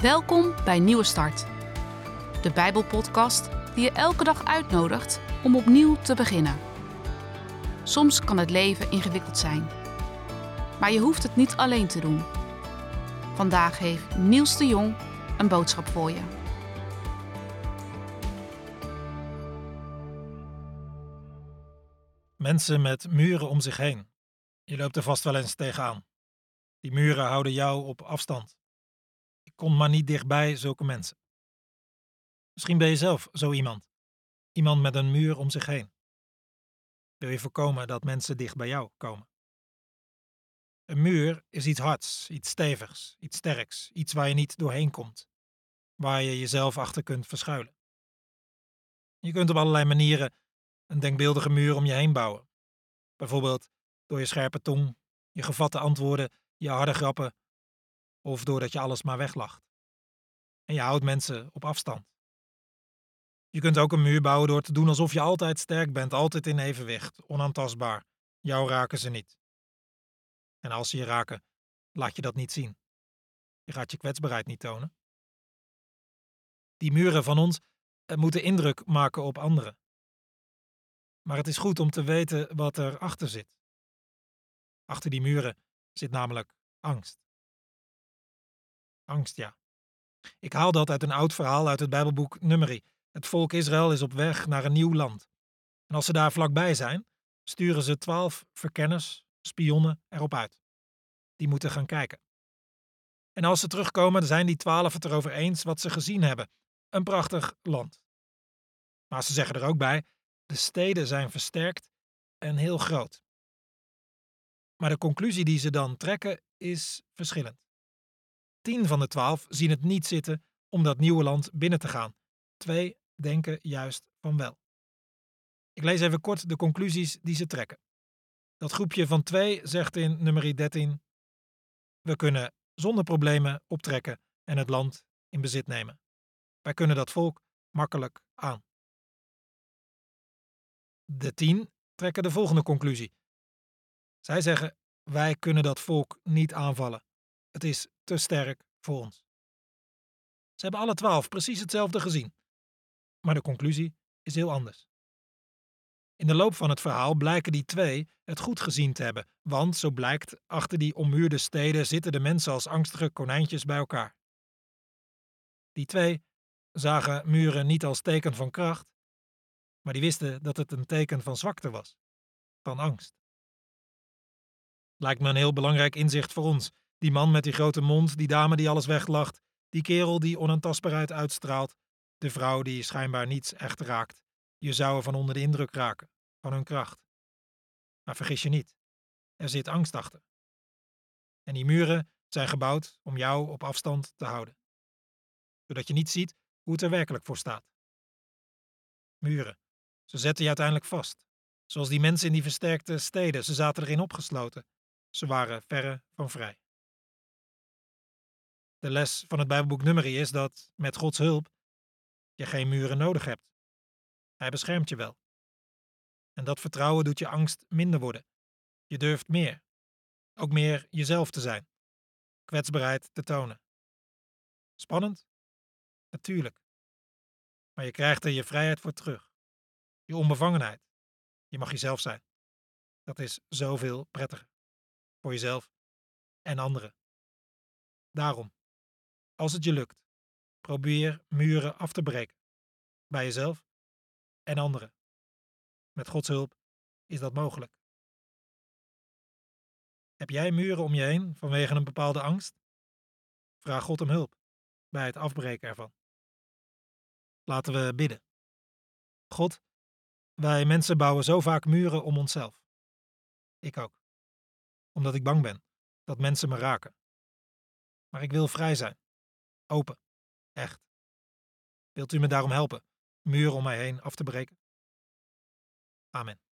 Welkom bij Nieuwe Start, de Bijbelpodcast die je elke dag uitnodigt om opnieuw te beginnen. Soms kan het leven ingewikkeld zijn, maar je hoeft het niet alleen te doen. Vandaag heeft Niels de Jong een boodschap voor je. Mensen met muren om zich heen. Je loopt er vast wel eens tegenaan. Die muren houden jou op afstand. Kon maar niet dichtbij zulke mensen. Misschien ben je zelf zo iemand. Iemand met een muur om zich heen. Wil je voorkomen dat mensen dicht bij jou komen? Een muur is iets hards, iets stevigs, iets sterks, iets waar je niet doorheen komt, waar je jezelf achter kunt verschuilen. Je kunt op allerlei manieren een denkbeeldige muur om je heen bouwen. Bijvoorbeeld door je scherpe tong, je gevatte antwoorden, je harde grappen, of doordat je alles maar weglacht. En je houdt mensen op afstand. Je kunt ook een muur bouwen door te doen alsof je altijd sterk bent, altijd in evenwicht, onaantastbaar. Jou raken ze niet. En als ze je raken, laat je dat niet zien. Je gaat je kwetsbaarheid niet tonen. Die muren van ons eh, moeten indruk maken op anderen. Maar het is goed om te weten wat er achter zit. Achter die muren zit namelijk angst. Angst, ja. Ik haal dat uit een oud verhaal uit het Bijbelboek Numeri. Het volk Israël is op weg naar een nieuw land. En als ze daar vlakbij zijn, sturen ze twaalf verkenners, spionnen, erop uit. Die moeten gaan kijken. En als ze terugkomen, zijn die twaalf het erover eens wat ze gezien hebben. Een prachtig land. Maar ze zeggen er ook bij: de steden zijn versterkt en heel groot. Maar de conclusie die ze dan trekken is verschillend. Tien van de twaalf zien het niet zitten om dat nieuwe land binnen te gaan. Twee denken juist van wel. Ik lees even kort de conclusies die ze trekken. Dat groepje van twee zegt in nummer 13: We kunnen zonder problemen optrekken en het land in bezit nemen. Wij kunnen dat volk makkelijk aan. De tien trekken de volgende conclusie. Zij zeggen: Wij kunnen dat volk niet aanvallen. Het is te sterk voor ons. Ze hebben alle twaalf precies hetzelfde gezien. Maar de conclusie is heel anders. In de loop van het verhaal blijken die twee het goed gezien te hebben, want zo blijkt, achter die ommuurde steden zitten de mensen als angstige konijntjes bij elkaar. Die twee zagen muren niet als teken van kracht, maar die wisten dat het een teken van zwakte was, van angst. Lijkt me een heel belangrijk inzicht voor ons. Die man met die grote mond, die dame die alles weglacht, die kerel die onaantastbaarheid uitstraalt, de vrouw die schijnbaar niets echt raakt. Je zou er van onder de indruk raken, van hun kracht. Maar vergis je niet, er zit angst achter. En die muren zijn gebouwd om jou op afstand te houden, zodat je niet ziet hoe het er werkelijk voor staat. Muren, ze zetten je uiteindelijk vast, zoals die mensen in die versterkte steden, ze zaten erin opgesloten. Ze waren verre van vrij. De les van het Bijbelboek Numeri is dat, met Gods hulp, je geen muren nodig hebt. Hij beschermt je wel. En dat vertrouwen doet je angst minder worden. Je durft meer. Ook meer jezelf te zijn. Kwetsbaarheid te tonen. Spannend? Natuurlijk. Maar je krijgt er je vrijheid voor terug. Je onbevangenheid. Je mag jezelf zijn. Dat is zoveel prettiger. Voor jezelf en anderen. Daarom, als het je lukt, probeer muren af te breken. Bij jezelf en anderen. Met Gods hulp is dat mogelijk. Heb jij muren om je heen vanwege een bepaalde angst? Vraag God om hulp bij het afbreken ervan. Laten we bidden. God, wij mensen bouwen zo vaak muren om onszelf. Ik ook. Omdat ik bang ben dat mensen me raken. Maar ik wil vrij zijn. Open. Echt. Wilt u me daarom helpen muren om mij heen af te breken? Amen.